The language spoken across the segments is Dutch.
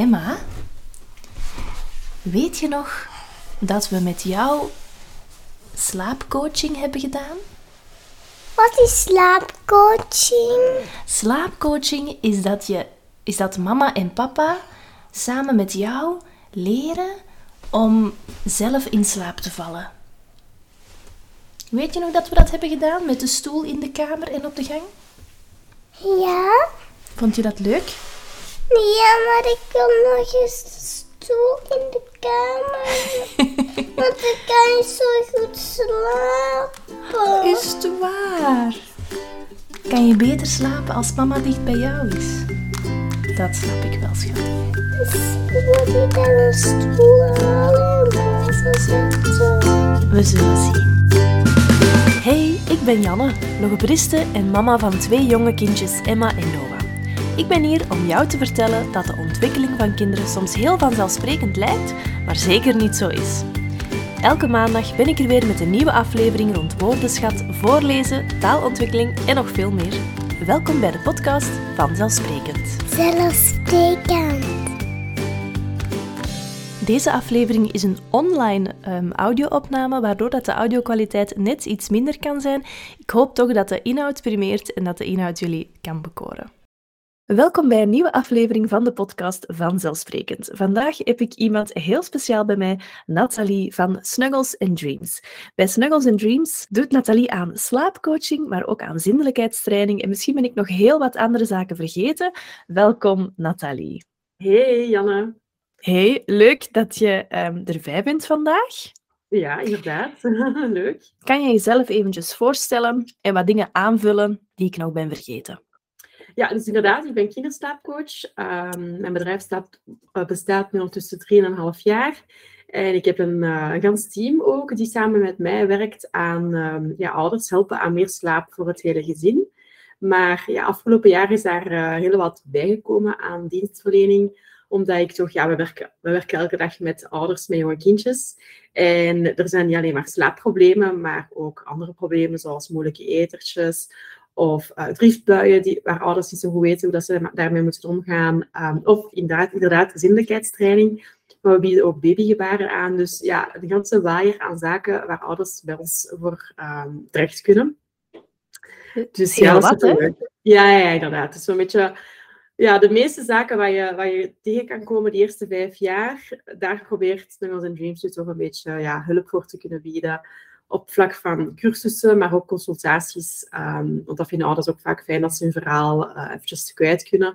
Emma, weet je nog dat we met jou slaapcoaching hebben gedaan? Wat is slaapcoaching? Slaapcoaching is dat, je, is dat mama en papa samen met jou leren om zelf in slaap te vallen. Weet je nog dat we dat hebben gedaan met de stoel in de kamer en op de gang? Ja? Vond je dat leuk? Ja, maar ik wil nog eens de stoel in de kamer. Want ik kan niet zo goed slapen. Is het waar? Kan je beter slapen als mama dicht bij jou is? Dat snap ik wel, schat. Dus wil ik dan een stoel halen? We zullen zien. Hey, ik ben Janne, logopediste en mama van twee jonge kindjes, Emma en Noah. Ik ben hier om jou te vertellen dat de ontwikkeling van kinderen soms heel vanzelfsprekend lijkt, maar zeker niet zo is. Elke maandag ben ik er weer met een nieuwe aflevering rond woordenschat, voorlezen, taalontwikkeling en nog veel meer. Welkom bij de podcast Vanzelfsprekend. Zelfsprekend. Deze aflevering is een online um, audio-opname, waardoor dat de audio-kwaliteit net iets minder kan zijn. Ik hoop toch dat de inhoud primeert en dat de inhoud jullie kan bekoren. Welkom bij een nieuwe aflevering van de podcast Vanzelfsprekend. Vandaag heb ik iemand heel speciaal bij mij, Nathalie van Snuggles and Dreams. Bij Snuggles and Dreams doet Nathalie aan slaapcoaching, maar ook aan zindelijkheidstraining en misschien ben ik nog heel wat andere zaken vergeten. Welkom, Nathalie. Hey Janne. Hey, leuk dat je um, erbij bent vandaag. Ja, inderdaad. leuk. Kan je jezelf eventjes voorstellen en wat dingen aanvullen die ik nog ben vergeten? Ja, dus inderdaad, ik ben kinderslaapcoach. Um, mijn bedrijf staat, uh, bestaat nu ondertussen 3,5 jaar. En ik heb een, uh, een team ook, die samen met mij werkt aan um, ja, ouders helpen aan meer slaap voor het hele gezin. Maar ja, afgelopen jaar is daar uh, heel wat bijgekomen aan dienstverlening omdat ik toch, ja, we werken, we werken elke dag met ouders met jonge kindjes. En er zijn niet alleen maar slaapproblemen, maar ook andere problemen, zoals moeilijke etertjes of uh, driftbuien die, waar ouders niet zo goed weten hoe dat ze daarmee moeten omgaan. Um, of inderdaad, inderdaad zindelijkheidstraining. Maar we bieden ook babygebaren aan. Dus ja, een ganse waaier aan zaken waar ouders bij ons voor um, terecht kunnen. Dus ja, wat? Ja, ja, inderdaad. Is een beetje ja, de meeste zaken waar je, waar je tegen kan komen de eerste vijf jaar, daar probeert Snuggles and Dreams dus toch een beetje ja, hulp voor te kunnen bieden. Op vlak van cursussen, maar ook consultaties. Um, want dat vinden ouders ook vaak fijn als ze hun verhaal uh, eventjes kwijt kunnen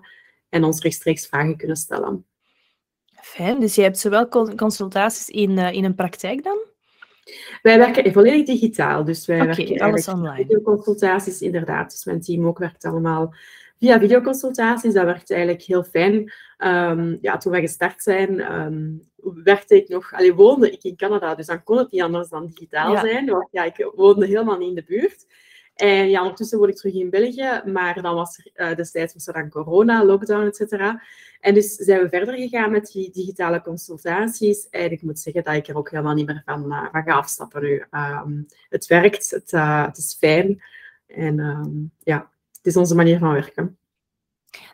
en ons rechtstreeks vragen kunnen stellen. Fijn, dus je hebt zowel consultaties in, uh, in een praktijk dan? Wij werken volledig digitaal, dus wij okay, werken alles online. consultaties inderdaad. Dus mijn team ook werkt allemaal via videoconsultaties. Dat werkt eigenlijk heel fijn. Um, ja, toen wij gestart zijn, um, werkte ik nog, allee, woonde ik in Canada, dus dan kon het niet anders dan digitaal Ja. zijn. Want ja, ik woonde helemaal niet in de buurt. En ja, ondertussen woon ik terug in België, maar dan was er eh, destijds was er dan corona, lockdown, et cetera. En dus zijn we verder gegaan met die digitale consultaties. En ik moet zeggen dat ik er ook helemaal niet meer van, uh, van ga afstappen nu. Ehm, het werkt, het, uh, het is fijn. En ehm, ja, het is onze manier van werken.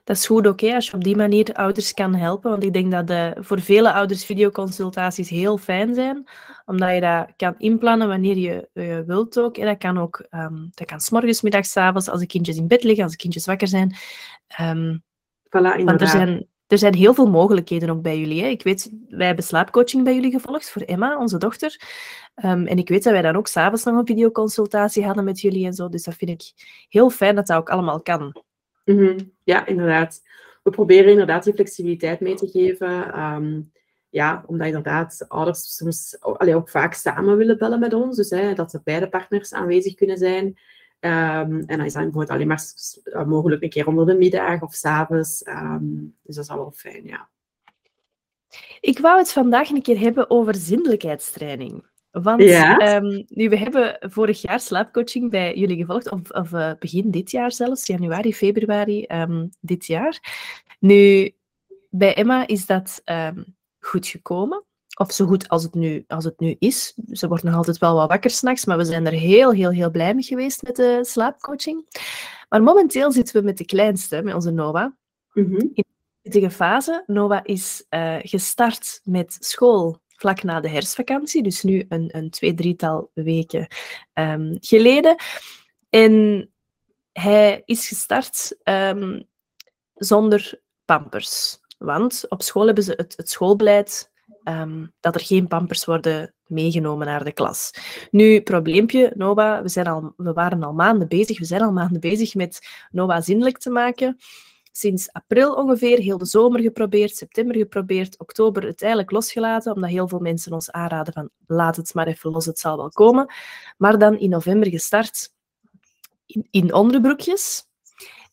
Dat is goed hè, als je op die manier ouders kan helpen. Want ik denk dat de, voor vele ouders videoconsultaties heel fijn zijn. Omdat je dat kan inplannen wanneer je, je wilt ook. En dat kan ook, um, dat kan 's morgens, middags, 's avonds, als de kindjes in bed liggen, als de kindjes wakker zijn. Um, Voilà, want er inderdaad. zijn, er zijn heel veel mogelijkheden ook bij jullie. Hè. Ik weet, wij hebben slaapcoaching bij jullie gevolgd voor Emma, onze dochter. Um, en ik weet dat wij dan ook s'avonds nog een videoconsultatie hadden met jullie en zo. Dus dat vind ik heel fijn dat dat ook allemaal kan. Mhm. Ja, inderdaad. We proberen inderdaad die flexibiliteit mee te geven. Um, ja, omdat inderdaad ouders soms allee, ook vaak samen willen bellen met ons. Dus hè, dat er beide partners aanwezig kunnen zijn. Um, en dan is dat bijvoorbeeld alleen maar uh, mogelijk een keer onder de middag of s'avonds. Um, dus dat is al wel fijn, ja. Ik wou het vandaag een keer hebben over zindelijkheidstraining. Want Ja. um, nu, we hebben vorig jaar slaapcoaching bij jullie gevolgd, of, of uh, begin dit jaar zelfs, januari, februari dit jaar. Nu, bij Emma is dat goed gekomen. Of zo goed als het, nu, als het nu is. Ze wordt nog altijd wel wat wakker s'nachts, maar we zijn er heel, heel, heel blij mee geweest met de slaapcoaching. Maar momenteel zitten we met de kleinste, met onze Noah, Mhm. in pittige fase. Noah is eh, gestart met school vlak na de herfstvakantie, dus nu een, een twee, drietal weken ehm, geleden. En hij is gestart ehm, zonder pampers. Want op school hebben ze het, het schoolbeleid ehm, dat er geen pampers worden meegenomen naar de klas. Nu, probleempje, Noah, we, zijn al, we waren al maanden bezig, we zijn al maanden bezig met Noah zindelijk te maken. Sinds april ongeveer, heel de zomer geprobeerd, september geprobeerd, oktober uiteindelijk losgelaten, omdat heel veel mensen ons aanraden van laat het maar even los, het zal wel komen. Maar dan in november gestart in, in onderbroekjes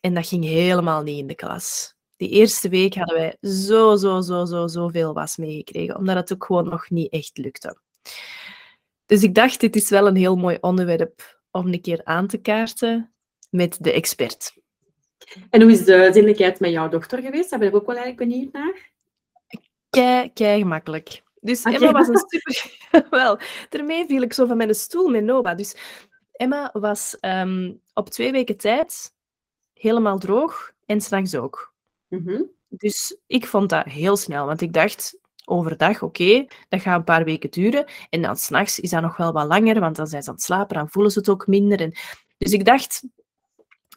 en dat ging helemaal niet in de klas. Die eerste week hadden wij zo, zo, zo, zo, zoveel was meegekregen, omdat het ook gewoon nog niet echt lukte. Dus ik dacht, dit is wel een heel mooi onderwerp om een keer aan te kaarten met de expert. En hoe is de zinnelijkheid met jouw dochter geweest? Daar ben ik ook wel eigenlijk benieuwd naar. Kei, kei gemakkelijk. Dus. Emma was een super... wel, daarmee viel ik zo van mijn stoel met Nova. Dus Emma was ehm, op twee weken tijd helemaal droog en s'nachts ook. Mhm. Dus ik vond dat heel snel, want ik dacht overdag, oké, dat gaat een paar weken duren. En dan s'nachts is dat nog wel wat langer, want dan zijn ze aan het slapen, dan voelen ze het ook minder. En... Dus ik dacht,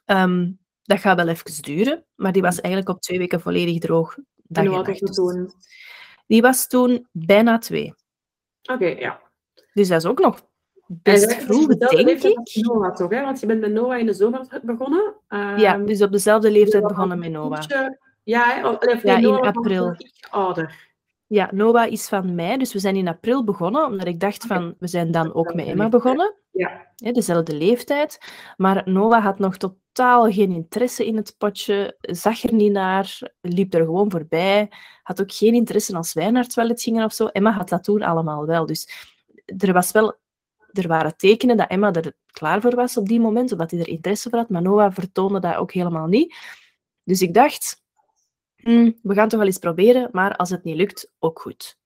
ehm, dat gaat wel even duren. Maar die was eigenlijk op twee weken volledig droog. En hoe oud was toen? Die was toen bijna twee. Oké, ja. Dus dat is ook nog best vroeg, denk leeftijd ik. Noah toch? Hè? Want je bent met Noah in de zomer begonnen. Ja, Ehm, dus op dezelfde leeftijd Noah begonnen met Noah. Ja, hè? Of- of Ja, in Noah was april. ouder. Ja, Noah is van mei, dus we zijn in april begonnen, omdat ik dacht van, we zijn dan ook met Emma begonnen. Ja. dezelfde leeftijd. Maar Noah had nog totaal geen interesse in het potje, zag er niet naar, liep er gewoon voorbij, had ook geen interesse als wij naar het toilet gingen of zo. Emma had dat toen allemaal wel. Dus er, was wel, er waren tekenen dat Emma er klaar voor was op die moment, omdat hij er interesse voor had, maar Noah vertoonde dat ook helemaal niet. Dus ik dacht, "Hmm, we gaan toch wel eens proberen, maar als het niet lukt, ook goed.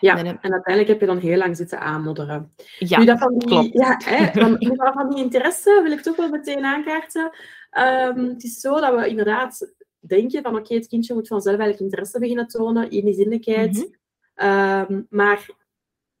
Ja, en uiteindelijk heb je dan heel lang zitten aanmodderen. Ja, nu, dat van die, klopt. Ja, hè, van, van die interesse wil ik toch wel meteen aankaarten. Ehm, het is zo dat we inderdaad denken van oké, het kindje moet vanzelf eigenlijk interesse beginnen tonen in die zinnelijkheid. Mhm. Ehm, maar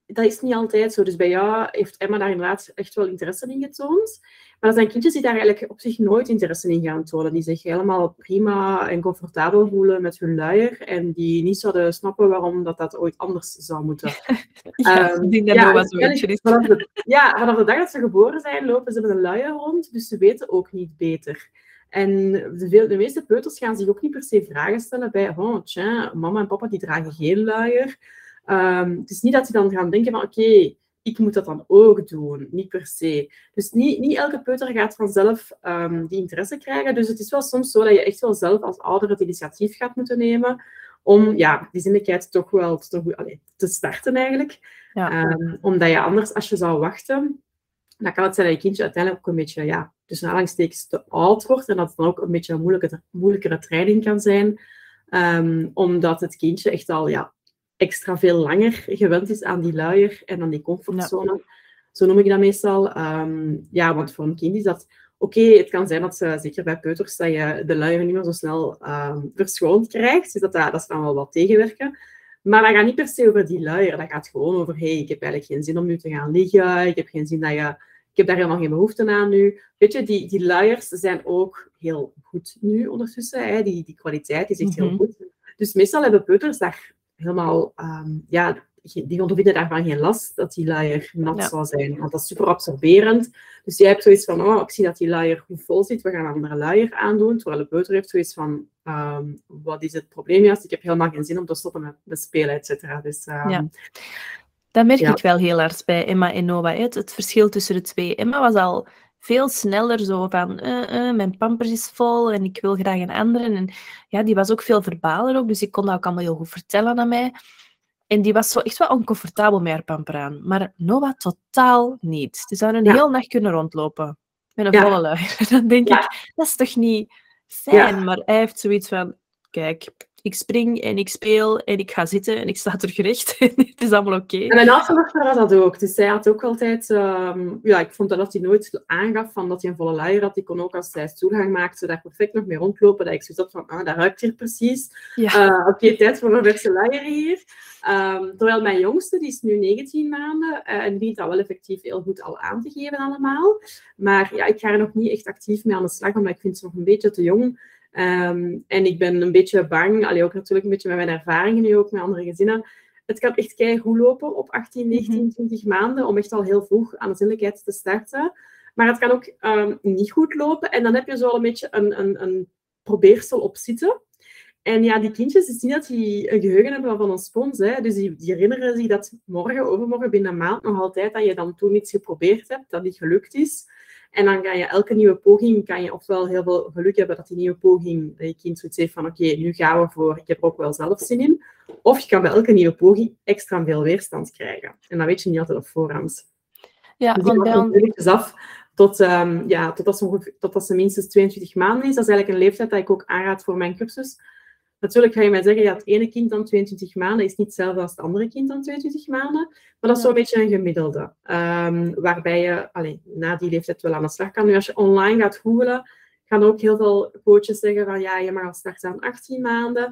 dat is niet altijd zo. Dus bij jou heeft Emma daar inderdaad echt wel interesse in getoond. Maar er zijn kindjes die daar eigenlijk op zich nooit interesse in gaan tonen. Die zich helemaal prima en comfortabel voelen met hun luier. En die niet zouden snappen waarom dat, dat ooit anders zou moeten. Ja, ik denk dat ja, Noah dus is. Vanaf de, ja, vanaf de dag dat ze geboren zijn, lopen ze met een luier rond. Dus ze weten ook niet beter. En de, de meeste peuters gaan zich ook niet per se vragen stellen bij, oh, tja, mama en papa die dragen geen luier. Het is niet dat ze dan gaan denken van, oké, ik moet dat dan ook doen. Niet per se. Dus niet, niet elke peuter gaat vanzelf ehm, die interesse krijgen. Dus het is wel soms zo dat je echt wel zelf als ouder het initiatief gaat moeten nemen om ja, die zinnelijkheid toch wel te, allee, te starten eigenlijk. Ja. Ehm, omdat je anders, als je zou wachten, dan kan het zijn dat je kindje uiteindelijk ook een beetje, ja, tussen aanhalingstekens te oud wordt en dat het dan ook een beetje een moeilijke, moeilijkere training kan zijn. Omdat het kindje echt al ja, extra veel langer gewend is aan die luier en aan die comfortzone. Zo noem ik dat meestal. Ehm, ja, want voor een kind is dat... Oké, het kan zijn dat ze, zeker bij peuters, dat je de luier niet meer zo snel ehm, verschoond krijgt. Dus dat, dat, dat kan wel wat tegenwerken. Maar dat gaat niet per se over die luier. Dat gaat gewoon over, hey, ik heb eigenlijk geen zin om nu te gaan liggen. Ik heb geen zin dat je... Ik heb daar helemaal geen behoefte aan nu. Weet je, die, die luiers zijn ook heel goed nu ondertussen. Hè? Die, die kwaliteit is echt Mhm. heel goed. Dus meestal hebben peuters daar helemaal... ehm, ja, die ondervinden daarvan geen last dat die luier nat Ja. zou zijn. Want dat is super absorberend. Dus jij hebt zoiets van, oh, ik zie dat die luier goed vol zit, we gaan een andere luier aandoen. Terwijl de peuter heeft zoiets van, ehm, wat is het probleem juist? Ik heb helemaal geen zin om te stoppen met, met spelen, et cetera. Dus ehm, Ja. Dat merk Ja. ik wel heel hard bij Emma en Noah. Het, het verschil tussen de twee. Emma was al veel sneller zo van, eh, eh, mijn pampers is vol en ik wil graag een andere. En ja, die was ook veel verbaler ook, dus ik kon dat ook allemaal heel goed vertellen aan mij. En die was zo echt wel oncomfortabel met haar pamper aan. Maar Noah totaal niet. Die zou een Ja. heel nacht kunnen rondlopen met een Ja. volle luier. Dan denk Ja. ik, dat is toch niet fijn? Maar hij heeft zoiets van, kijk, ik spring en ik speel en ik ga zitten en ik sta terugrecht. het is allemaal oké. En mijn oudste was dat ook. Dus zij had ook altijd... ehm, ja, ik vond dat hij nooit aangaf van dat hij een volle luier had. Die kon ook als zij stoelgang maakte daar perfect nog mee rondlopen. Dat ik zoiets had van, ah, dat ruikt hier precies. Ja. Eh, Oké, tijd voor een verse luier hier. Ehm, terwijl mijn jongste, die is nu 19 maanden eh, en die begint dat wel effectief heel goed al aan te geven allemaal. Maar ja, ik ga er nog niet echt actief mee aan de slag, omdat ik vind ze nog een beetje te jong. Ehm, en ik ben een beetje bang, allee, ook natuurlijk een beetje met mijn ervaringen nu ook met andere gezinnen. Het kan echt goed lopen op 18, 19, 20 maanden, om echt al heel vroeg aan de zinnelijkheid te starten. Maar het kan ook ehm, niet goed lopen en dan heb je zo al een beetje een, een, een probeersel op zitten. En ja, die kindjes, die zien dat die een geheugen hebben van een spons. Hè. Dus die, die herinneren zich dat morgen, overmorgen, binnen een maand nog altijd dat je dan toen iets geprobeerd hebt, dat niet gelukt is. En dan kan je elke nieuwe poging, kan je ofwel heel veel geluk hebben dat die nieuwe poging, dat je kind zoiets heeft van oké, nu gaan we voor, ik heb er ook wel zelf zin in. Of je kan bij elke nieuwe poging extra veel weerstand krijgen. En dat weet je niet altijd op voorhand. Ja, Dus want bij ons... stilletjes af tot, ehm ja, totdat, ze totdat ze minstens 22 maanden is. Dat is eigenlijk een leeftijd dat ik ook aanraad voor mijn cursus. Natuurlijk ga je mij zeggen, ja, het ene kind dan 22 maanden is niet hetzelfde als het andere kind dan 22 maanden. Maar dat is zo'n beetje een gemiddelde. Ehm, waarbij je na die leeftijd wel aan de slag kan. Nu, als je online gaat googlen, gaan ook heel veel coaches zeggen van ja, je mag al starten aan 18 maanden.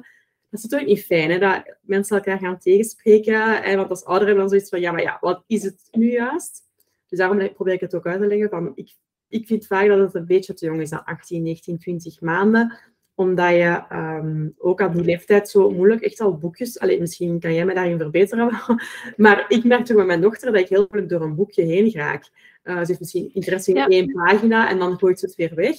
Dat is natuurlijk niet fijn, hè, dat mensen elkaar gaan tegenspreken. En want als ouder hebben we dan zoiets van, ja, maar ja, wat is het nu juist? Dus daarom probeer ik het ook uit te leggen. Van, ik, ik vind vaak dat het een beetje te jong is, aan 18, 19, 20 maanden. Omdat je ehm, ook aan die leeftijd zo moeilijk echt al boekjes... Allee, misschien kan jij me daarin verbeteren. maar ik merk toch met mijn dochter dat ik heel moeilijk door een boekje heen raak. Eh, ze heeft misschien interesse in Ja. één pagina en dan gooit ze het weer weg.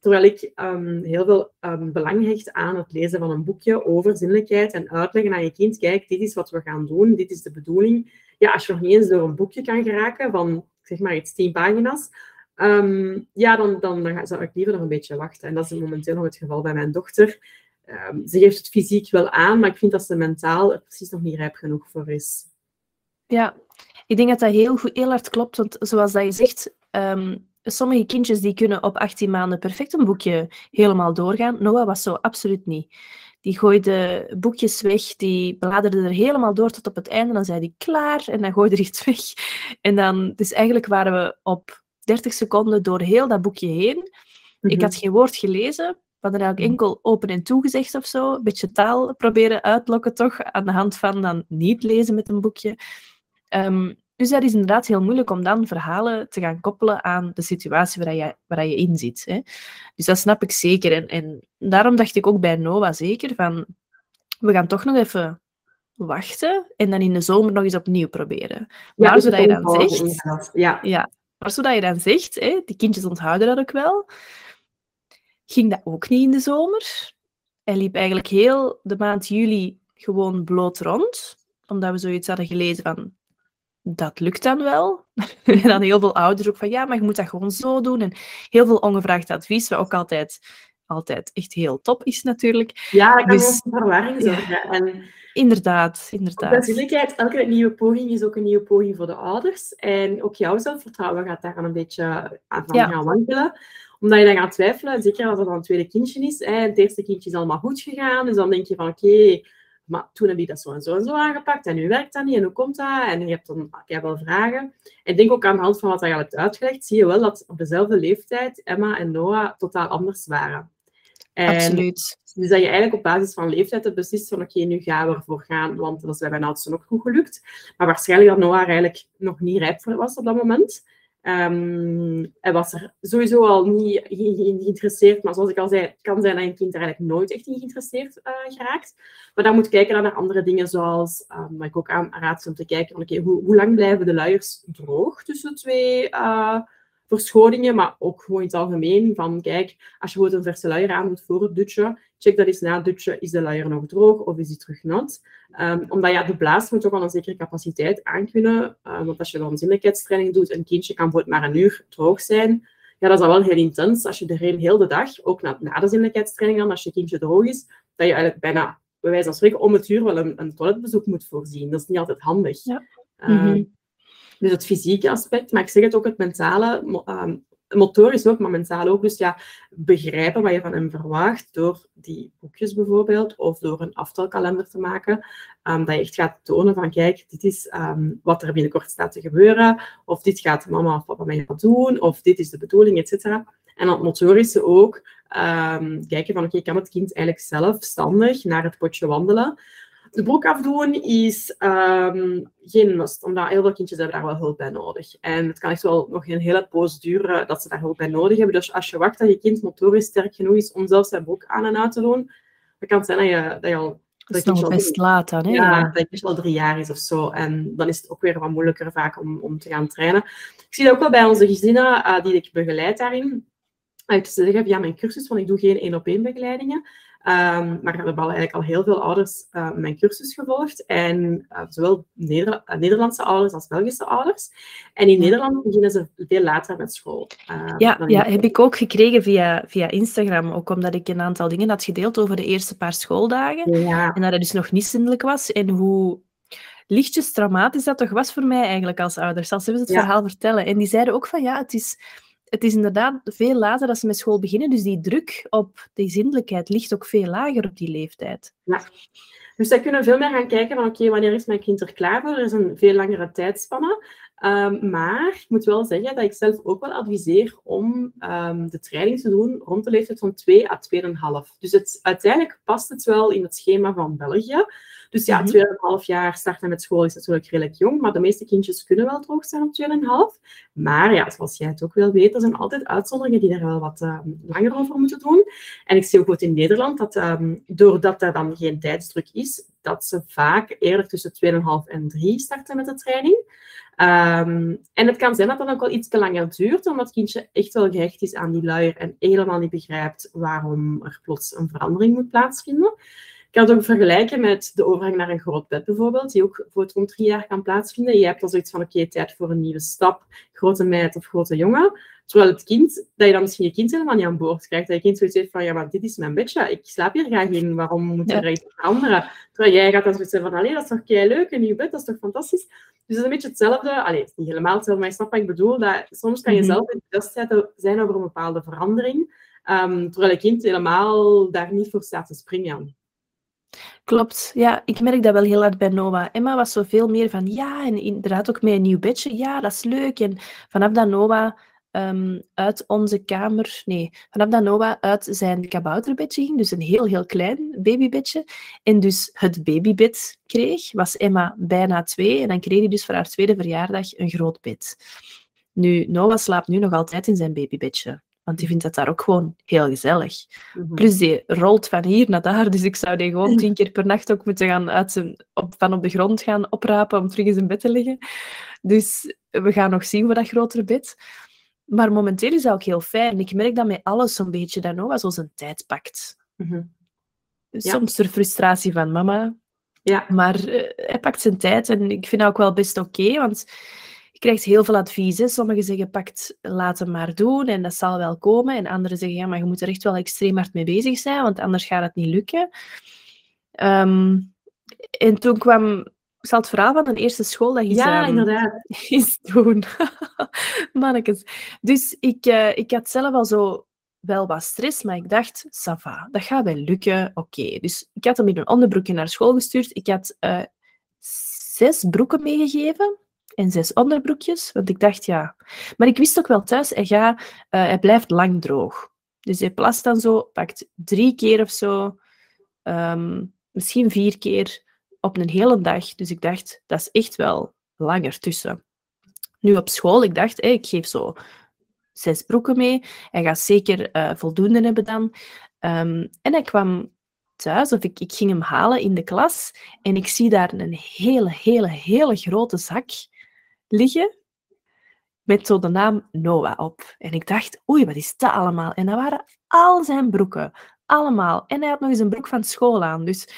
Terwijl ik ehm, heel veel ehm, belang hecht aan het lezen van een boekje over zinnelijkheid en uitleggen aan je kind, kijk, dit is wat we gaan doen, dit is de bedoeling. Ja, als je nog niet eens door een boekje kan geraken van, zeg maar, iets tien pagina's, ehm, ja, dan, dan, dan zou ik liever nog een beetje wachten. En dat is momenteel nog het geval bij mijn dochter. Ehm, ze geeft het fysiek wel aan, maar ik vind dat ze mentaal er precies nog niet rijp genoeg voor is. Ja, ik denk dat dat heel, goed, heel hard klopt. Want zoals dat je zegt, ehm, sommige kindjes die kunnen op 18 maanden perfect een boekje helemaal doorgaan. Noah was zo absoluut niet. Die gooide boekjes weg, die bladerde er helemaal door tot op het einde. Dan zei hij klaar en dan gooide hij het weg. En dan, dus eigenlijk waren we op 30 seconden door heel dat boekje heen. Ik had geen woord gelezen. We hadden eigenlijk enkel open en toegezegd of zo. Een beetje taal proberen uitlokken toch, aan de hand van dan niet lezen met een boekje. Ehm, dus dat is inderdaad heel moeilijk om dan verhalen te gaan koppelen aan de situatie waar je, waar je in zit. Hè. Dus dat snap ik zeker. En, en daarom dacht ik ook bij Noah zeker van, we gaan toch nog even wachten en dan in de zomer nog eens opnieuw proberen. Maar dus zodat je dan zegt. Ja, ja, maar zodat je dan zegt, hè, die kindjes onthouden dat ook wel, ging dat ook niet in de zomer. Hij liep eigenlijk heel de maand juli gewoon bloot rond, omdat we zoiets hadden gelezen van, dat lukt dan wel. en dan heel veel ouders ook van, ja, maar je moet dat gewoon zo doen. En heel veel ongevraagd advies, wat ook altijd, altijd echt heel top is natuurlijk. ja dat kan Dus- verwarring ja. zorgen. En Inderdaad, inderdaad. Natuurlijk, elke nieuwe poging is ook een nieuwe poging voor de ouders. En ook jouw zelfvertrouwen gaat daar een beetje aan van Ja. gaan wankelen. Omdat je dan gaat twijfelen, zeker als het dan een tweede kindje is. Hè, het eerste kindje is allemaal goed gegaan. Dus dan denk je van, oké, maar toen heb je dat zo en zo en zo aangepakt. En nu werkt dat niet. En hoe komt dat? En je hebt dan je hebt wel vragen. En ik denk ook aan de hand van wat je al hebt uitgelegd, zie je wel dat op dezelfde leeftijd Emma en Noah totaal anders waren. En Absoluut. dus dat je eigenlijk op basis van leeftijd hebt beslist van oké, nu gaan we ervoor gaan, want dat is bij mijn oudste ook goed gelukt. Maar waarschijnlijk dat Noah er eigenlijk nog niet rijp voor was op dat moment. Ehm hij was er sowieso al niet ge- geïnteresseerd, maar zoals ik al zei, het kan zijn dat een kind er eigenlijk nooit echt in geïnteresseerd eh, geraakt. Maar dan moet je kijken naar andere dingen, zoals, um, wat ik ook aanraad om te kijken, oké, hoe, hoe lang blijven de luiers droog tussen twee eh, verschoningen, maar ook gewoon in het algemeen, van kijk, als je bijvoorbeeld een verse luier aan doet voor het dutje, check dat eens na het dutje, is de luier nog droog of is die terug nat? Ehm, omdat ja, de blaas moet ook al een zekere capaciteit aankunnen. Uh, want als je dan zinnelijkheidstraining doet, een kindje kan bijvoorbeeld maar een uur droog zijn. Ja, dat is al wel heel intens. Als je er heel de dag, ook na, na de zinnelijkheidstraining dan, als je kindje droog is, dat je eigenlijk bijna, bij wijze van spreken, om het uur wel een, een toiletbezoek moet voorzien. Dat is niet altijd handig. Ja. Ehm, Mhm. Dus het fysieke aspect, maar ik zeg het ook, het mentale ehm, motorisch ook, maar mentaal ook. Dus ja, begrijpen wat je van hem verwacht door die boekjes bijvoorbeeld, of door een aftelkalender te maken, um, dat je echt gaat tonen van, kijk, dit is um, wat er binnenkort staat te gebeuren, of dit gaat mama of papa mij doen, of dit is de bedoeling, et cetera. En het motorische ook, kijken van, oké, kan het kind eigenlijk zelfstandig naar het potje wandelen? De broek afdoen is um, geen must, omdat heel veel kindjes hebben daar wel hulp bij nodig. En het kan echt wel nog een hele poos duren dat ze daar hulp bij nodig hebben. Dus als je wacht dat je kind motorisch sterk genoeg is om zelf zijn broek aan en uit te doen, dan kan het zijn dat je, dat je al... Dat, dat is nog best laat dan, hè? Ja, dat je al drie jaar is of zo. En dan is het ook weer wat moeilijker vaak om, om te gaan trainen. Ik zie dat ook wel bij onze gezinnen uh, die ik begeleid daarin. Uh, ik zeggen via mijn cursus, want ik doe geen één-op-één begeleidingen. Um, maar we hebben al eigenlijk al heel veel ouders uh, mijn cursus gevolgd. En uh, zowel Neder uh, Nederlandse ouders als Belgische ouders. En in Nederland beginnen ze veel later met school. ja, ja heb ik ook gekregen via, via Instagram. Ook omdat ik een aantal dingen had gedeeld over de eerste paar schooldagen. Ja. En dat het dus nog niet zindelijk was. En hoe lichtjes traumatisch dat toch was voor mij eigenlijk als ouders. Als ze het ja. verhaal vertellen. En die zeiden ook van ja, het is het is inderdaad veel later dat ze met school beginnen, dus die druk op die zindelijkheid ligt ook veel lager op die leeftijd. Ja. Dus zij kunnen veel meer gaan kijken van oké, wanneer is mijn kind er klaar voor? Er is een veel langere tijdspanne. Um, maar ik moet wel zeggen dat ik zelf ook wel adviseer om um, de training te doen rond de leeftijd van 2 à 2,5. Dus het, uiteindelijk past het wel in het schema van België. Dus ja, mm -hmm. 2,5 jaar starten met school is natuurlijk redelijk jong, maar de meeste kindjes kunnen wel droog zijn op 2,5. Maar ja, zoals jij het ook wel weet, er zijn altijd uitzonderingen die er wel wat uh, langer over moeten doen. En ik zie ook goed in Nederland dat um, doordat er dan geen tijdsdruk is, dat ze vaak eerder tussen 2,5 en 3 starten met de training. Um, en het kan zijn dat dat ook wel iets te langer duurt, omdat het kindje echt wel gehecht is aan die luier en helemaal niet begrijpt waarom er plots een verandering moet plaatsvinden. Kan het ook vergelijken met de overgang naar een groot bed bijvoorbeeld, die ook voor rond drie jaar kan plaatsvinden. Je hebt dan zoiets van, oké, okay, tijd voor een nieuwe stap, grote meid of grote jongen. Terwijl het kind, dat je dan misschien je kind helemaal niet aan boord krijgt. Dat je kind zoiets heeft van, ja, maar dit is mijn bedje, ik slaap hier graag in, waarom moet er ja. iets veranderen? Terwijl jij gaat dan zoiets van, allee, dat is toch kei leuk, een nieuw bed, dat is toch fantastisch? Dus dat is een beetje hetzelfde. Allee, het is niet helemaal hetzelfde, maar je snapt wat ik bedoel. Dat soms kan je mm -hmm. zelf enthousiast zijn over een bepaalde verandering, um, terwijl je kind helemaal daar niet voor staat te springen. Klopt, ja, ik merk dat wel heel hard bij Noah. Emma was zo veel meer van ja, en inderdaad ook met een nieuw bedje, ja, dat is leuk. En vanaf dat Noah um, uit onze kamer, nee, vanaf dat Noah uit zijn kabouterbedje ging, dus een heel, heel klein babybedje, en dus het babybed kreeg, was Emma bijna twee, en dan kreeg hij dus voor haar tweede verjaardag een groot bed. Nu, Noah slaapt nu nog altijd in zijn babybedje. Want die vindt dat daar ook gewoon heel gezellig. Mm -hmm. Plus die rolt van hier naar daar. Dus ik zou die gewoon tien keer per nacht ook moeten gaan uit zijn, op, van op de grond gaan oprapen om terug in zijn bed te liggen. Dus we gaan nog zien voor dat grotere bed. Maar momenteel is dat ook heel fijn. Ik merk dat met alles zo'n beetje dat Noah zo zijn tijd pakt. Mm -hmm. ja. Soms de frustratie van mama. Ja. Maar uh, hij pakt zijn tijd en ik vind dat ook wel best oké. Okay, want je krijgt heel veel advies. Hè. Sommigen zeggen, pakt, laat hem maar doen en dat zal wel komen. En anderen zeggen, ja, maar je moet er echt wel extreem hard mee bezig zijn, want anders gaat het niet lukken. Um, en toen kwam, ik zal het verhaal van een eerste school dat is, ja, um, inderdaad. is doen. Mannekes. Dus ik, uh, ik had zelf al zo wel wat stress, maar ik dacht, Sava, dat gaat wel lukken. Oké, okay. dus ik had hem in een onderbroekje naar school gestuurd. Ik had uh, zes broeken meegegeven en zes onderbroekjes. Want ik dacht, ja. Maar ik wist ook wel thuis, hij, gaat, uh, hij blijft lang droog. Dus hij plast dan zo, pakt drie keer of zo, um, misschien vier keer op een hele dag. Dus ik dacht, dat is echt wel langer tussen. Nu op school, ik dacht, ik geef zo zes broeken mee. Hij gaat zeker uh, voldoende hebben dan. Um, en hij kwam thuis, of ik, ik ging hem halen in de klas, en ik zie daar een hele, hele, hele grote zak liggen met zo de naam Noah op. En ik dacht, oei, wat is dat allemaal? En dat waren al zijn broeken. Allemaal. En hij had nog eens een broek van school aan. Dus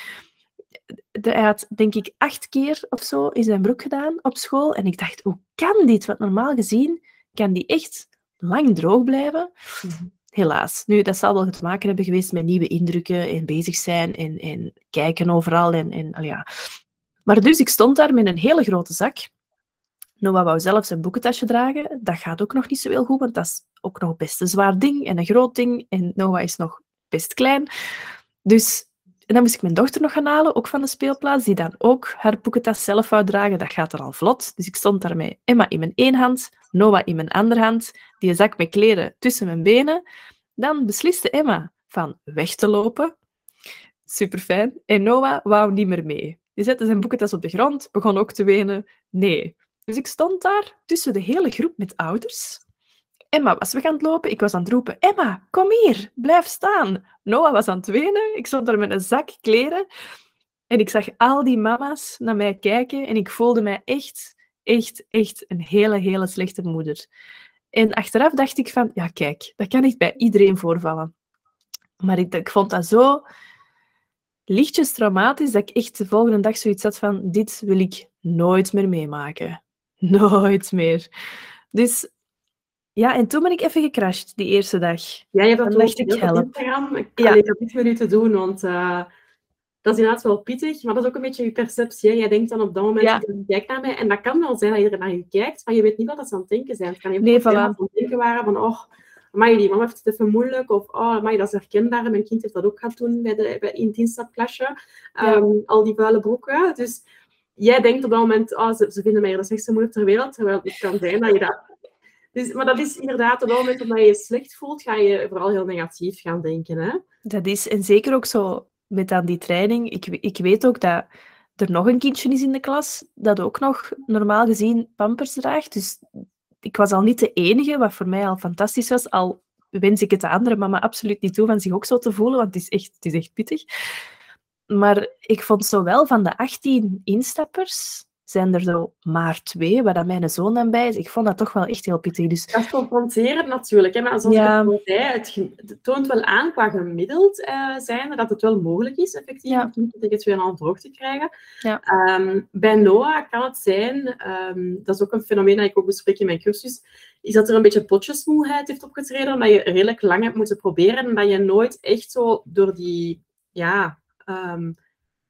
de, hij had, denk ik, acht keer of zo in zijn broek gedaan op school. En ik dacht, hoe kan dit? Want normaal gezien kan die echt lang droog blijven. Mm-hmm. Helaas. Nu, dat zal wel te maken hebben geweest met nieuwe indrukken en bezig zijn en, en kijken overal. En, en, ja. Maar dus, ik stond daar met een hele grote zak Noah wou zelf zijn boekentasje dragen. Dat gaat ook nog niet zo heel goed, want dat is ook nog best een zwaar ding en een groot ding. En Noah is nog best klein. Dus en dan moest ik mijn dochter nog gaan halen, ook van de speelplaats, die dan ook haar boekentas zelf wou dragen. Dat gaat er al vlot. Dus ik stond daar met Emma in mijn één hand, Noah in mijn andere hand, die zak met kleren tussen mijn benen. Dan besliste Emma van weg te lopen. Super fijn. En Noah wou niet meer mee. Die zette zijn boekentas op de grond, begon ook te wenen. Nee. Dus ik stond daar tussen de hele groep met ouders. Emma was weg aan het lopen, ik was aan het roepen, Emma, kom hier, blijf staan. Noah was aan het wenen, ik stond daar met een zak kleren en ik zag al die mama's naar mij kijken en ik voelde mij echt, echt, echt een hele, hele slechte moeder. En achteraf dacht ik van, ja kijk, dat kan niet bij iedereen voorvallen. Maar ik, ik vond dat zo lichtjes traumatisch dat ik echt de volgende dag zoiets had van, dit wil ik nooit meer meemaken. Nooit meer. Dus ja, en toen ben ik even gecrashed, die eerste dag. Ja, je hebt dat dacht ik, op help. Instagram. Ik, Ja. ja. ik had niets met u te doen, want eh, dat is inderdaad wel pittig, maar dat is ook een beetje je perceptie. Hè. Jij denkt dan op dat moment, Ja. kijkt naar mij, en dat kan wel zijn dat iedereen naar je kijkt, maar je weet niet wat dat ze aan het denken zijn. Het kan even Nee, voilà. dat aan het denken waren van, oh, amai, die mama heeft het even moeilijk, of oh, amai, dat is herkenbaar, mijn kind heeft dat ook gehad toen bij de, bij, in het instapklasje, Ja. Ehm, al die vuile broeken. Dus jij denkt op dat moment, oh, ze, ze vinden mij de slechtste moeder ter wereld, terwijl het kan zijn dat je dat dus, maar dat is inderdaad op het moment dat je je slecht voelt, ga je vooral heel negatief gaan denken. Hè? Dat is, en zeker ook zo met aan die training. Ik, ik weet ook dat er nog een kindje is in de klas dat ook nog normaal gezien pampers draagt. Dus ik was al niet de enige, wat voor mij al fantastisch was. Al wens ik het de andere mama absoluut niet toe van zich ook zo te voelen, want het is echt, het is echt pittig. Maar ik vond zowel van de 18 instappers, zijn er zo maar twee, waar dat mijn zoon dan bij is. Ik vond dat toch wel echt heel pittig. Dus Dat is confronterend natuurlijk. Hè? Maar zoals Ja. ik al zei, het, toont wel aan qua gemiddeld eh zijn dat het wel mogelijk is, effectief, Ja. om het weer aan het droog te krijgen. Ja. Ehm, bij Noah kan het zijn, ehm, dat is ook een fenomeen dat ik ook bespreek in mijn cursus, is dat er een beetje potjesmoeheid heeft opgetreden, omdat je redelijk lang hebt moeten proberen en dat je nooit echt zo door die ja, ehm,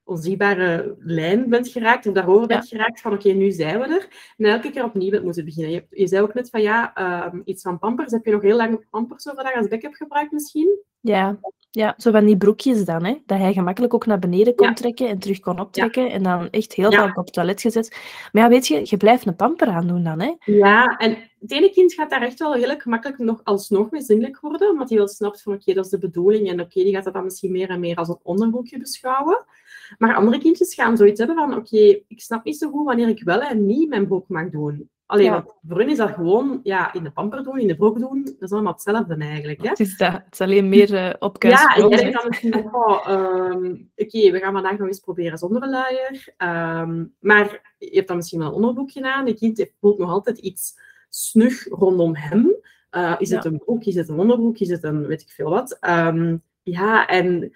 onzichtbare lijn bent geraakt, of daarover bent geraakt van oké, nu zijn we er. En elke keer opnieuw bent moeten beginnen. Je, je zei ook net van ja, ehm, iets van pampers. Heb je nog heel lang pampers overdag als backup gebruikt misschien? Ja, ja, zo van die broekjes dan, hè, dat hij gemakkelijk ook naar beneden kon Ja. trekken en terug kon optrekken. En dan echt heel vaak op het toilet gezet. Maar ja, weet je, je blijft een pamper aandoen dan, hè. Ja, en het ene kind gaat daar echt wel heel gemakkelijk nog alsnog mee worden, omdat hij wel snapt van oké, dat is de bedoeling en oké, die gaat dat dan misschien meer en meer als een onderbroekje beschouwen. Maar andere kindjes gaan zoiets hebben van oké, ik snap niet zo goed wanneer ik wel en niet mijn broek mag doen. Alleen, Ja. want voor hen is dat gewoon ja, in de pamper doen, in de broek doen, dat is allemaal hetzelfde eigenlijk. Hè? Het is, dat, het is alleen meer eh Ja, en jij denkt dan misschien oh, oké, we gaan vandaag nog eens proberen zonder een luier. Ehm, maar je hebt dan misschien wel een onderbroekje aan. Je kind voelt nog altijd iets snug rondom hem. Eh, is het een broek, is het een onderbroek, is het een weet ik veel wat. Ehm, ja, en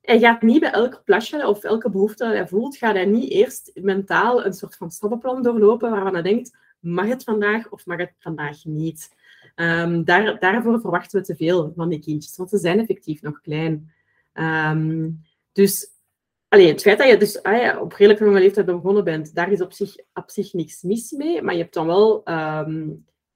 hij gaat niet bij elk plasje of elke behoefte dat hij voelt, gaat hij niet eerst mentaal een soort van stappenplan doorlopen waarvan hij denkt, mag het vandaag of mag het vandaag niet? Ehm, daar, daarvoor verwachten we te veel van die kindjes, want ze zijn effectief nog klein. Ehm, dus allee, het feit dat je dus ah ja, op redelijk jonge leeftijd begonnen bent, daar is op zich, op zich niks mis mee, maar je hebt dan wel... ehm,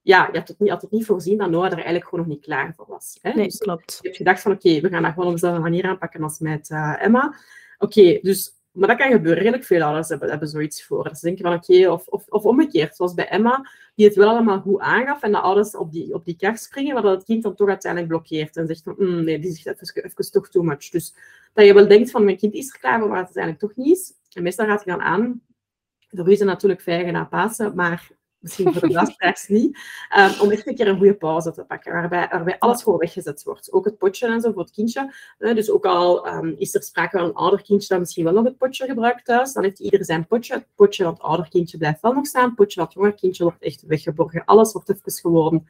ja, je hebt het niet, had het niet voorzien dat Noah er eigenlijk gewoon nog niet klaar voor was. Hè? Nee, Dus klopt. je hebt gedacht van oké, we gaan dat gewoon op dezelfde manier aanpakken als met eh, Emma. Oké, dus, maar dat kan gebeuren. Redelijk veel ouders hebben, hebben zoiets voor. Ze denken van oké, of, of, of omgekeerd, zoals bij Emma, die het wel allemaal goed aangaf en de ouders op die, op die kar springen, waardoor het kind dan toch uiteindelijk blokkeert en zegt van "Mm, nee, die is even, even toch too much. Dus dat je wel denkt van mijn kind is er klaar voor, maar het eigenlijk toch niet is. En meestal gaat hij dan aan. De is natuurlijk vijgen na Pasen, maar misschien voor de luisteraars niet, um, om echt een keer een goede pauze te pakken, waarbij, waarbij alles gewoon weggezet wordt. Ook het potje en zo voor het kindje. Dus ook al um, is er sprake van een ouder kindje dat misschien wel nog het potje gebruikt thuis, dan heeft ieder zijn potje. Het potje van het ouder kindje blijft wel nog staan, het potje van het jonger kindje wordt echt weggeborgen. Alles wordt even gewoon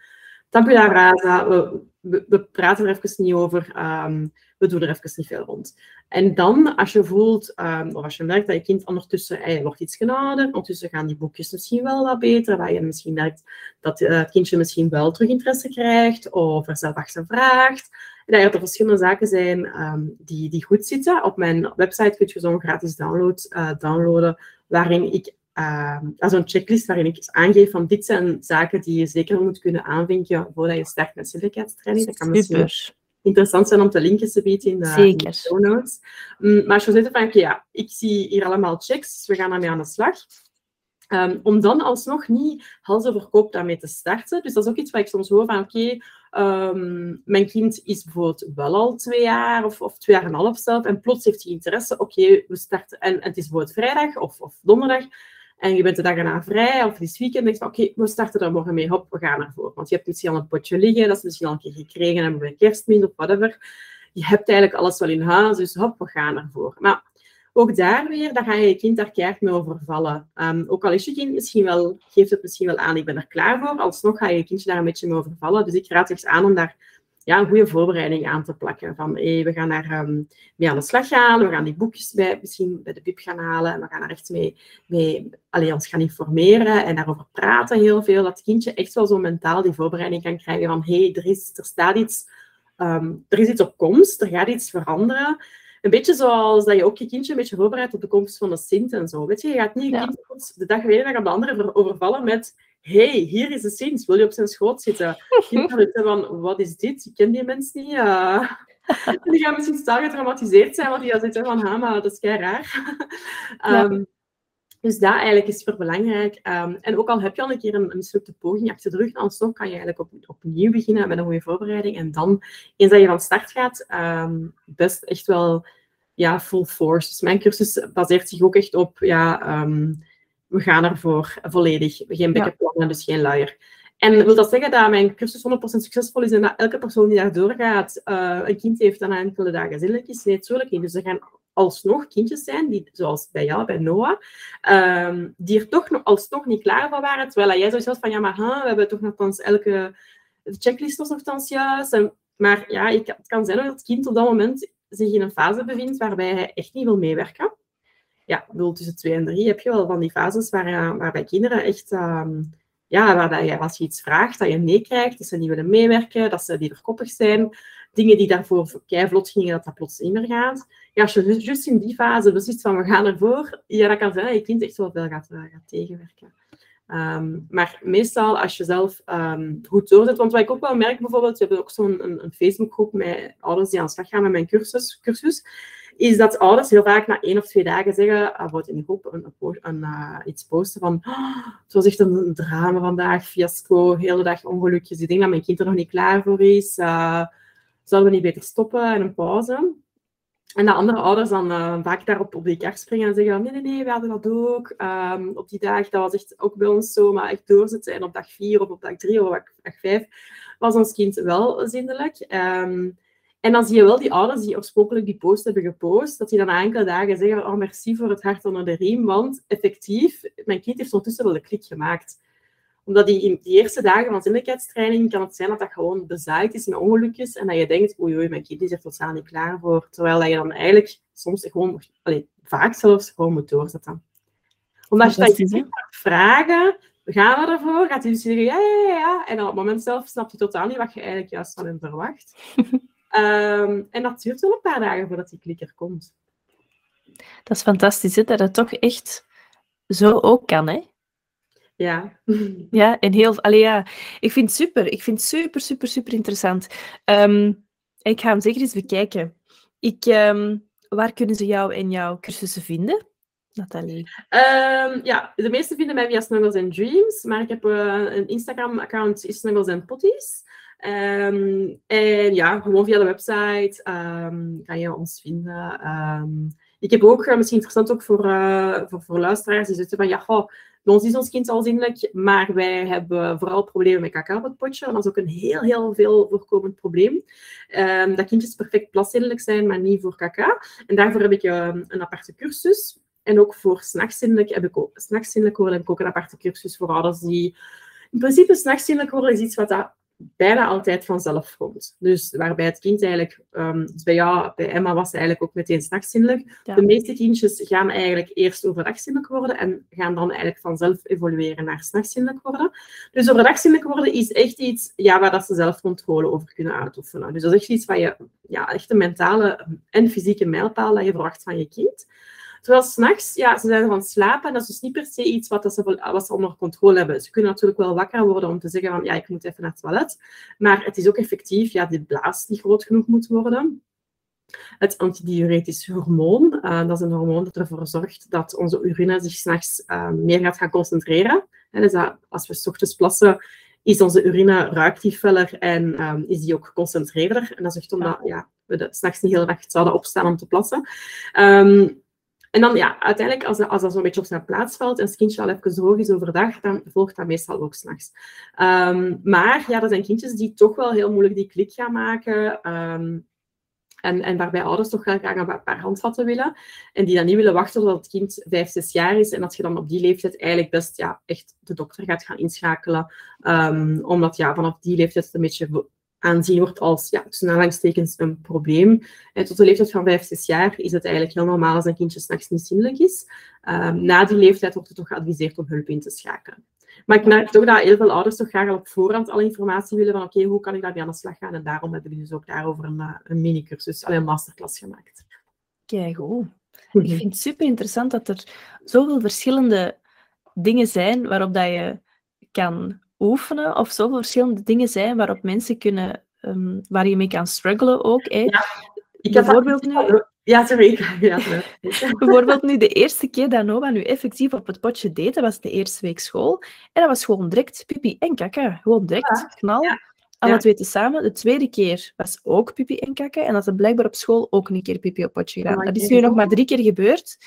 tabula rasa, we, we, we praten er even niet over, um, we doen er even niet veel rond. En dan, als je voelt, um, of als je merkt dat je kind ondertussen, hij wordt iets genouder, ondertussen gaan die boekjes misschien wel wat beter, waar je misschien merkt dat uh, het kindje misschien wel terug interesse krijgt, of er zelf achter vraagt. En dat er verschillende zaken zijn um, die, die goed zitten. Op mijn website kun je zo'n gratis download uh, downloaden, waarin ik uh, zo'n checklist waarin ik aangeef van dit zijn zaken die je zeker moet kunnen aanvinken voordat je start met zindelijkheidstraining. Dat kan misschien interessant zijn om te linken te bieden in de, in de show notes. Um, maar zegt van, oké, ja, ik zie hier allemaal checks, dus we gaan daarmee aan de slag. Um, om dan alsnog niet hals over kop daarmee te starten. Dus dat is ook iets wat ik soms hoor van, oké, um, mijn kind is bijvoorbeeld wel al twee jaar of, of twee jaar en een half zelf en plots heeft hij interesse, oké, we starten, en, het is bijvoorbeeld vrijdag of, of donderdag, en je bent de dag erna vrij of is weekend, denk je oké, we starten er morgen mee, hop, we gaan ervoor. Want je hebt misschien al een potje liggen, dat is misschien al een keer gekregen hebben bij kerstmin of whatever. Je hebt eigenlijk alles wel in huis, dus hop, we gaan ervoor. Maar ook daar weer, daar ga je je kind daar keihard mee overvallen. Um, ook al is je kind misschien wel, geeft het misschien wel aan, ik ben er klaar voor, alsnog ga je je kindje daar een beetje mee overvallen. Dus ik raad echt aan om daar ja, een goede voorbereiding aan te plakken. Van hey, we gaan daar um, mee aan de slag gaan, we gaan die boekjes bij, misschien bij de bib gaan halen en we gaan daar echt mee, mee allee, ons gaan informeren en daarover praten heel veel. Dat kindje echt wel zo mentaal die voorbereiding kan krijgen van hé, hey, er, is, er staat iets, um, er is iets op komst, er gaat iets veranderen. Een beetje zoals dat je ook je kindje een beetje voorbereidt op de komst van de Sint en zo. Weet je, je gaat niet je kind de dag weer naar de andere overvallen met hey, hier is de Sint, wil je op zijn schoot zitten? Van, wat is dit? Ik ken die mensen niet. Uh... die gaan misschien stel getraumatiseerd zijn, want die gaan zitten van, ha, maar dat is kei raar. um, Dus dat eigenlijk is super belangrijk. Um, en ook al heb je al een keer een, mislukte poging achter de rug, dan kan je eigenlijk op, opnieuw beginnen met een goede voorbereiding. En dan, eens dat je van start gaat, um, best echt wel ja, full force. Dus mijn cursus baseert zich ook echt op, ja, um, we gaan ervoor volledig. Geen backup ja. dus geen luier. En wil dat zeggen dat mijn cursus 100% succesvol is en dat elke persoon die daar doorgaat uh, een kind heeft dan enkele dagen zinnelijk is? Nee, natuurlijk niet. Dus er gaan alsnog kindjes zijn, die, zoals bij jou, bij Noah, um, die er toch nog, alsnog niet klaar voor waren. Terwijl jij zoiets had van, ja, maar huh, we hebben toch nogthans elke checklist was nogthans juist. En, maar ja, ik, het kan zijn dat het kind op dat moment zich in een fase bevindt waarbij hij echt niet wil meewerken. Ja, bedoel, tussen twee en drie heb je wel van die fases waar, waarbij kinderen echt... Um, ja, waar als je iets vraagt, dat je nee krijgt, dat ze niet willen meewerken, dat ze lieverkoppig zijn. Dingen die daarvoor vlot gingen, dat dat plots niet meer gaat. Ja, als je juist in die fase beslist van we gaan ervoor, ja, dat kan zijn dat je kind echt wel veel gaat, gaat tegenwerken. Um, maar meestal als je zelf um, goed doorzet, want wat ik ook wel merk bijvoorbeeld, we hebben ook zo'n een Facebookgroep met ouders die aan de slag gaan met mijn cursus, cursus is dat ouders heel vaak na één of twee dagen zeggen, uh, in de groep uh, iets posten van oh, het was echt een, drama vandaag, fiasco, hele dag ongelukjes. Ik denk dat mijn kind er nog niet klaar voor is. Uh, zouden we niet beter stoppen en een pauze? En de andere ouders dan uh, vaak daarop op die kar springen en zeggen: nee, nee, nee, we hadden dat ook. Um, op die dag, dat was echt ook bij ons zo, maar echt doorzetten. En op dag vier of op dag drie of op dag vijf was ons kind wel zindelijk. Um, en dan zie je wel die ouders die oorspronkelijk die post hebben gepost, dat die dan na enkele dagen zeggen: Oh, merci voor het hart onder de riem, want effectief, mijn kind heeft ondertussen wel de klik gemaakt omdat die, in die eerste dagen van zinnelijkheidstraining kan het zijn dat dat gewoon bezaaid is met ongelukjes en dat je denkt, oei oei, mijn kind is er totaal niet klaar voor. Terwijl dat je dan eigenlijk soms gewoon, allez, vaak zelfs, gewoon moet doorzetten. Omdat je dat je kind gaat vragen, gaan we ervoor? Gaat hij dus zeggen, ja, ja, ja. En op het moment zelf snapt hij totaal niet wat je eigenlijk juist van hem verwacht. um, en dat duurt wel een paar dagen voordat die klikker komt. Dat is fantastisch, hè? dat het toch echt zo ook kan, hè? Ja. Ja, en heel... Allee, ja, ik vind het super. Ik vind het super, super, super interessant. Um, ik ga hem zeker eens bekijken. Ik, um, waar kunnen ze jou en jouw cursussen vinden? Nathalie? Um, ja, de meeste vinden mij via Snuggles and Dreams, maar ik heb uh, een Instagram-account, is Snuggles and Potties. Um, en ja, gewoon via de website um, kan je ons vinden. ik heb ook, uh, misschien interessant ook voor, uh, voor, luisteraars, die zitten van, ja, goh, bij ons is ons kind al zinnelijk, maar wij hebben vooral problemen met kaka op het potje. Dat is ook een heel, heel veel voorkomend probleem. Dat kindjes perfect plaszindelijk zijn, maar niet voor kaka. En daarvoor heb ik een aparte cursus. En ook voor s'nachtszindelijk heb ik ook, worden heb ik ook een aparte cursus voor ouders die... In principe, s'nachtszindelijk worden is iets wat dat bijna altijd vanzelf komt. Dus waarbij het kind eigenlijk, um, dus bij jou, bij Emma was ze eigenlijk ook meteen s'nachtszindelijk. De meeste kindjes gaan eigenlijk eerst overdagzindelijk worden en gaan dan eigenlijk vanzelf evolueren naar s'nachtszindelijk worden. Dus overdagzindelijk worden is echt iets ja, waar dat ze zelf controle over kunnen uitoefenen. Dus dat is echt iets waar je, ja, echt een mentale en fysieke mijlpaal dat je verwacht van je kind. Terwijl s'nachts, ja, ze zijn van slapen en dat is dus niet per se iets wat, ze, wat ze onder controle hebben. Ze kunnen natuurlijk wel wakker worden om te zeggen van, ja, ik moet even naar het toilet. Maar het is ook effectief, ja, die blaas die groot genoeg moet worden. Het antidiuretisch hormoon, uh, dat is een hormoon dat ervoor zorgt dat onze urine zich s'nachts uh, meer gaat gaan concentreren. En dus dat als we s ochtends plassen, is onze urine ruikt die feller en um, is die ook geconcentreerder. En dat is echt omdat ja, we s'nachts niet heel dag zouden opstaan om te plassen. Um, en dan, ja, uiteindelijk, als dat, als dat zo'n beetje op zijn plaats valt en het kindje al even droog is overdag, dan volgt dat meestal ook s'nachts. Um, maar ja, dat zijn kindjes die toch wel heel moeilijk die klik gaan maken. En, en waarbij ouders toch graag een paar handvatten willen. En die dan niet willen wachten tot het kind vijf, zes jaar is. En dat je dan op die leeftijd eigenlijk best ja, echt de dokter gaat gaan inschakelen. Um, omdat ja, vanaf die leeftijd het een beetje aanzien wordt als ja, tussen aanhalingstekens een probleem. En tot de leeftijd van vijf, zes jaar is het eigenlijk heel normaal als een kindje s'nachts niet zinnelijk is. Um, na die leeftijd wordt het toch geadviseerd om hulp in te schakelen. Maar ik merk toch dat heel veel ouders toch graag al op voorhand alle informatie willen van oké, hoe kan ik daarmee aan de slag gaan? En daarom hebben we dus ook daarover een, eh, een mini-cursus, alleen een masterclass gemaakt. Kijk, goed. Ik mhm. vind het super interessant dat er zoveel verschillende dingen zijn waarop dat je kan oefenen, of zoveel verschillende dingen zijn waarop mensen kunnen, um, waar je mee kan struggelen ook. Hè. Ja, ik Bijvoorbeeld nu... Ja, sorry. Ja, Bijvoorbeeld nu de eerste keer dat Noah nu effectief op het potje deed, dat was de eerste week school. En dat was gewoon direct pipi en kaka. Gewoon direct, ja. knal. Ja. Alle twee samen. De tweede keer was ook pipi en kakken. En dat had blijkbaar op school ook een keer pipi op potje gedaan. Oh, dat is nu nog maar drie keer gebeurd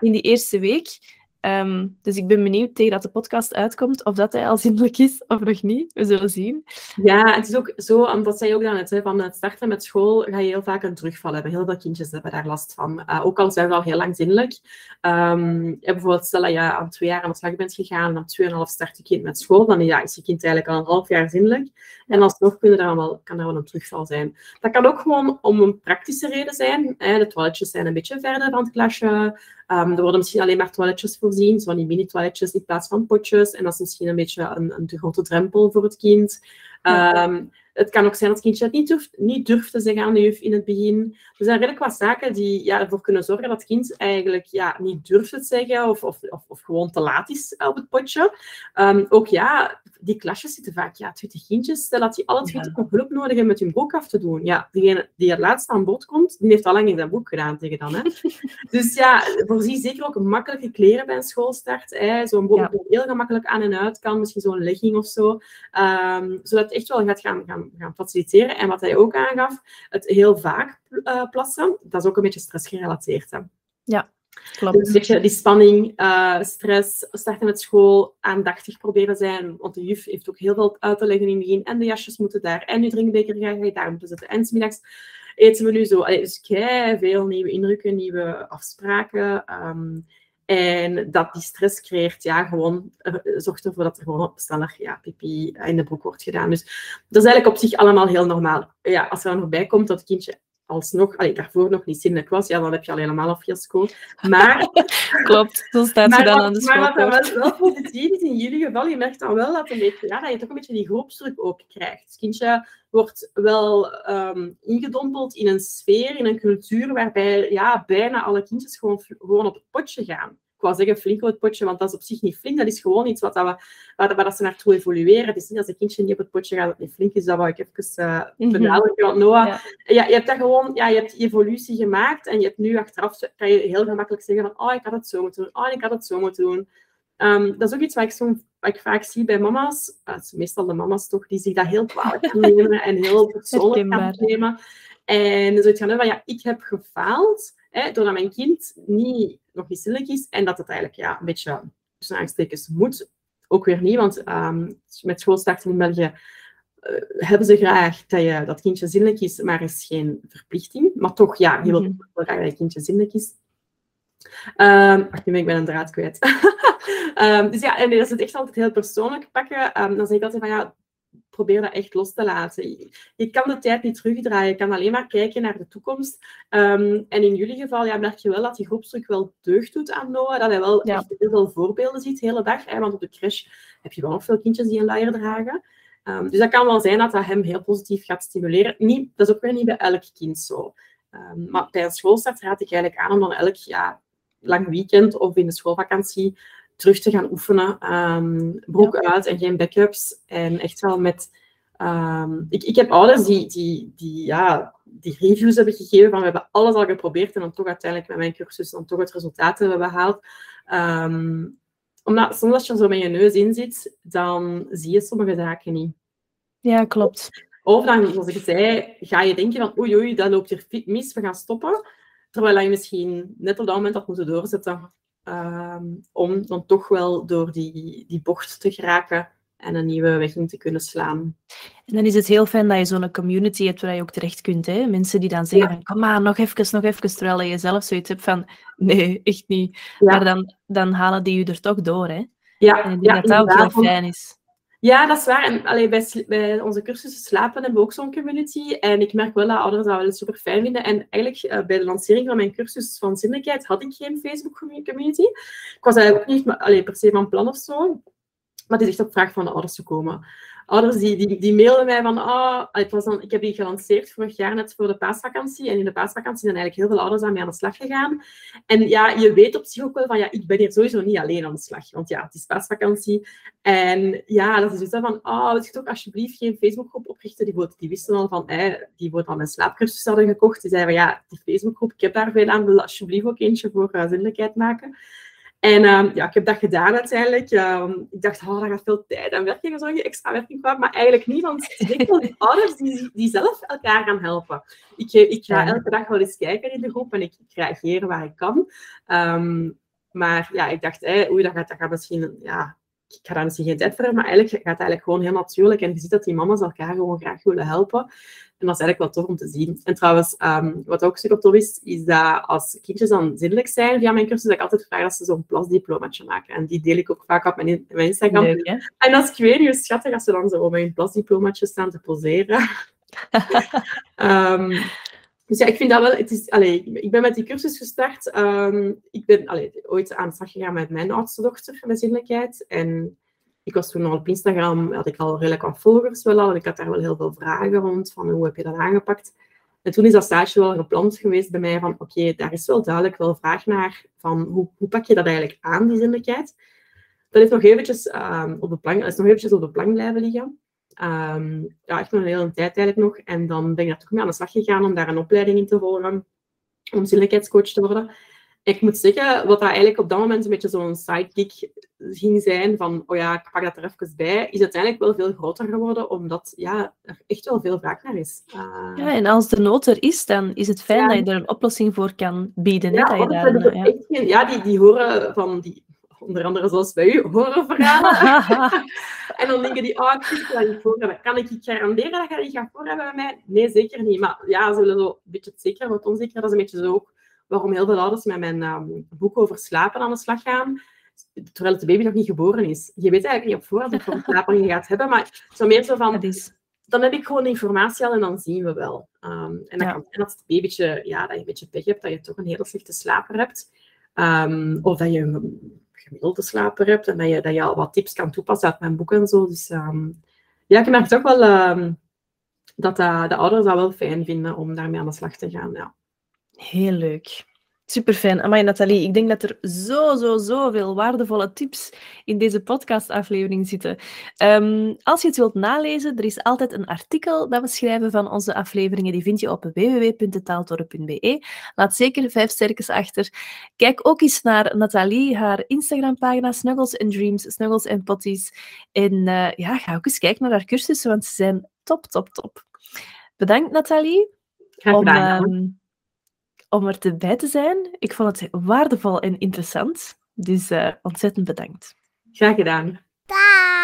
in die eerste week. Ehm, dus ik ben benieuwd tegen dat de podcast uitkomt of dat hij al zindelijk is of nog niet. We zullen zien. Ja, het is ook zo, omdat zij ook dan van het starten met school ga je heel vaak een terugval hebben. Heel veel kindjes hebben daar last van. Uh, ook al zijn ze al heel lang zindelijk. Um, bijvoorbeeld, stel dat je aan twee jaar aan de slag bent gegaan en op tweeënhalf start je kind met school, dan ja, is je kind eigenlijk al een half jaar zindelijk. En alsnog kunnen er wel, kan er wel een terugval zijn. Dat kan ook gewoon om een praktische reden zijn. Hè. De toiletjes zijn een beetje verder van het klasje. Um, er worden misschien alleen maar toiletjes voorzien, zo die mini-toiletjes in plaats van potjes. En dat is misschien een beetje een, een te grote drempel voor het kind. Um, het kan ook zijn dat het kindje het niet durft, niet durft te zeggen aan de juf in het begin. Er zijn redelijk wat zaken die ja, ervoor kunnen zorgen dat het kind eigenlijk ja, niet durft te zeggen of, of, of, of gewoon te laat is op het potje. Um, ook ja, die klasjes zitten vaak ja, twintig kindjes. Stel dat die alle twintig ja. hulp nodig hebben met hun boek af te doen. Ja, degene die het laatste aan bod komt, die heeft al lang in zijn boek gedaan tegen dan. Hè. dus ja, voorzie zeker ook makkelijke kleren bij een schoolstart. Zo'n boek ja. heel gemakkelijk aan en uit kan. Misschien zo'n legging of zo. Um, zodat het echt wel gaat gaan, gaan gaan, faciliteren. En wat hij ook aangaf, het heel vaak uh, plassen, dat is ook een beetje stressgerelateerd. Hè. Ja, klopt. Dus een beetje die spanning, uh, stress, starten met school, aandachtig proberen zijn. Want de juf heeft ook heel veel uit te leggen in het begin. En de jasjes moeten daar. En je drinkbeker ga je daar moeten zetten. En smiddags eten we nu zo. Allee, dus kei veel nieuwe indrukken, nieuwe afspraken. Um, en dat die stress creëert, ja, gewoon zorgt ervoor dat er gewoon sneller ja, pipi in de broek wordt gedaan. Dus dat is eigenlijk op zich allemaal heel normaal. Ja, als er dan nog bij komt dat het kindje alsnog, allee, daarvoor nog niet zinnelijk was, ja, dan heb je al helemaal al fiasco. Maar... Klopt, dan staat je dan aan de school. Maar wat wel, wel positief is in jullie geval, je merkt dan wel dat, een beetje, ja, dat je toch een beetje die groepsdruk ook krijgt. Het kindje wordt wel um, ingedompeld in een sfeer, in een cultuur, waarbij ja, bijna alle kindjes gewoon, gewoon op het potje gaan wou zeggen flink op het potje, want dat is op zich niet flink. Dat is gewoon iets wat dat we, waar, waar dat ze naartoe evolueren. Het is niet als een kindje niet op het potje gaat dat niet flink is. Dat wou ik even uh, benadrukken. Want Noah, ja. ja. je hebt dat gewoon, ja, je hebt evolutie gemaakt en je hebt nu achteraf, kan je heel gemakkelijk zeggen van, oh, ik had het zo moeten doen. Oh, ik had het zo moeten doen. Um, dat is ook iets wat ik, zo, wat ik vaak zie bij mama's. Uh, meestal de mama's toch, die zich dat heel kwalijk nemen en heel persoonlijk gaan nemen. En je gaan van, ja, ik heb gefaald hè, doordat mijn kind niet, nog niet is en dat het eigenlijk ja, een beetje tussen aanstekens moet. Ook weer niet, want um, met schoolstarten in België uh, hebben ze graag dat, je, dat kindje zindelijk is, maar is geen verplichting. Maar toch, ja, je wilt mm -hmm. graag dat je kindje zindelijk is. Um, wacht, nu ben ik bij een draad kwijt. um, dus ja, en dat is het echt altijd heel persoonlijk pakken. Um, dan zeg ik altijd van ja, probeer dat echt los te laten. Je, kan de tijd niet terugdraaien. Je kan alleen maar kijken naar de toekomst. Um, en in jullie geval ja, merk je wel dat die groepsdruk wel deugd doet aan Noah. Dat hij wel ja. echt heel veel voorbeelden ziet de hele dag. Hè? Want op de crash heb je wel nog veel kindjes die een luier dragen. Um, dus dat kan wel zijn dat dat hem heel positief gaat stimuleren. Niet, dat is ook weer niet bij elk kind zo. Um, maar bij een schoolstart raad ik eigenlijk aan om dan elk ja, lang weekend of in de schoolvakantie terug te gaan oefenen. Ehm, broek uit en geen backups. En echt wel met... Ehm, ik, ik heb ouders die, die, die, ja, die reviews hebben gegeven van we hebben alles al geprobeerd en dan toch uiteindelijk met mijn cursus dan toch het resultaat hebben behaald. Um, omdat soms als je zo met je neus in zit, dan zie je sommige zaken niet. Ja, klopt. Of dan, zoals ik zei, ga je denken van oei oei, dat loopt hier mis, we gaan stoppen. Terwijl je misschien net op dat moment had moeten doorzetten. Um, om dan toch wel door die, die bocht te geraken en een nieuwe weg in te kunnen slaan. En dan is het heel fijn dat je zo'n community hebt waar je ook terecht kunt. Hè? Mensen die dan zeggen, ja. kom maar, nog even, nog even. Terwijl je zelf zoiets hebt van, nee, echt niet. Maar dan, dan halen die je er toch door. Hè? Ja, en ik denk dat dat ook heel fijn is. Ja, dat is waar. En bij, bij, onze cursussen slapen hebben we ook zo'n community. En ik merk wel dat ouders dat wel super fijn vinden. En eigenlijk uh, bij de lancering van mijn cursus van zinnelijkheid had ik geen Facebook community. Ik was eigenlijk ook niet per se van plan of zo. Maar het is echt op vraag van de ouders te komen. Ouders die, die, die mailden mij van, ah, het was dan, ik heb die gelanceerd vorig jaar net voor de paasvakantie. En in de paasvakantie zijn eigenlijk heel veel ouders aan mij aan de slag gegaan. En ja, je weet op zich ook wel van, ja, ik ben hier sowieso niet alleen aan de slag. Want ja, het is paasvakantie. En ja, dat is dus van, ah, oh, wil je toch alsjeblieft geen Facebookgroep oprichten? Die, die wisten al van, eh, die wordt al mijn slaapcursus hadden gekocht. Die zeiden van, ja, die Facebookgroep, ik heb daar veel aan, wil alsjeblieft ook eentje voor uh, maken. En um, ja, ik heb dat gedaan uiteindelijk. Um, ik dacht, oh, dat gaat veel tijd en werking en zo, extra werking kwam. Maar eigenlijk niet, want ik wel die ouders die, die zelf elkaar gaan helpen. Ik, ik ga elke dag wel eens kijken in de groep en ik, ik reageer waar ik kan. Um, maar ja, ik dacht, hey, oei, dat gaat, dat gaat misschien... Ja, ik ga daar misschien geen tijd voor hebben, maar eigenlijk gaat het eigenlijk gewoon heel natuurlijk. En je ziet dat die mama's elkaar gewoon graag willen helpen. En dat is eigenlijk wel tof om te zien. En trouwens, um, wat ook super tof is, is dat als kindjes dan zindelijk zijn via mijn cursus, dat ik altijd vraag dat ze zo'n plasdiplomaatje maken. En die deel ik ook vaak op mijn, mijn Instagram. Leuk, en als ik weet niet schattig als ze dan zo met een plasdiplomaatje staan te poseren. um, dus ja, ik vind dat wel... Het is, allez, ik ben met die cursus gestart. Um, ik ben allez, ooit aan de slag gegaan met mijn oudste dochter met zinnelijkheid. En ik was toen al op Instagram, had ik al redelijk wat volgers wel al. En ik had daar wel heel veel vragen rond, van hoe heb je dat aangepakt? En toen is dat stage wel gepland geweest bij mij van, oké, daar is wel duidelijk wel vraag naar, van hoe, hoe pak je dat eigenlijk aan, die zinnelijkheid? Dat is nog eventjes, um, op, de plank, is nog eventjes op de plank blijven liggen. Um, ja, echt nog een hele tijd eigenlijk nog. En dan ben ik daar toch mee aan de slag gegaan om daar een opleiding in te volgen, om zinnelijkheidscoach te worden. Ik moet zeggen, wat dat eigenlijk op dat moment een beetje zo'n sidekick ging zijn, van oh ja, ik pak dat er even bij, is uiteindelijk wel veel groter geworden, omdat ja, er echt wel veel vraag naar is. Uh, ja, en als de nood er is, dan is het fijn ja. dat je er een oplossing voor kan bieden. Ja, dat je daar, ja. Geen, ja die, die horen van die, onder andere zoals bij u, horen verhalen. en dan denken die, oh, ik dat niet voor hebben. Kan ik je garanderen dat je dat niet gaat voor hebben bij mij? Nee, zeker niet. Maar ja, ze willen zo een beetje het zeker, wat onzeker. Dat is een beetje zo ook waarom heel veel ouders met mijn um, boek over slapen aan de slag gaan, terwijl het baby nog niet geboren is. Je weet eigenlijk niet op voorhand wat voor slapen je gaat hebben, maar zo meer zo van... Dan heb ik gewoon informatie al en dan zien we wel. Um, en dan ja. kan dat het babytje, ja, dat je een beetje pech hebt, dat je toch een hele slechte slaper hebt. Um, of dat je een gemiddelde slaper hebt en dat je, dat je al wat tips kan toepassen uit mijn boek en zo. Dus ja, ik merk toch wel dat uh, de ouders dat wel fijn vinden om daarmee aan de slag te gaan. Ja. Heel leuk. Super fijn. Amai, Nathalie, ik denk dat er zo, zo, zoveel waardevolle tips in deze podcastaflevering zitten. Um, als je het wilt nalezen, er is altijd een artikel dat we schrijven van onze afleveringen. Die vind je op www.taaltoren.be. Laat zeker vijf sterkens achter. Kijk ook eens naar Nathalie, haar Instagram-pagina Snuggles and Dreams, Snuggles and Potties. En uh, ja, ga ook eens kijken naar haar cursussen, want ze zijn top, top, top. Bedankt, Nathalie. Graag gedaan. Om, um, om er bij te zijn. Ik vond het waardevol en interessant. Dus uh, ontzettend bedankt. Graag gedaan. Daag.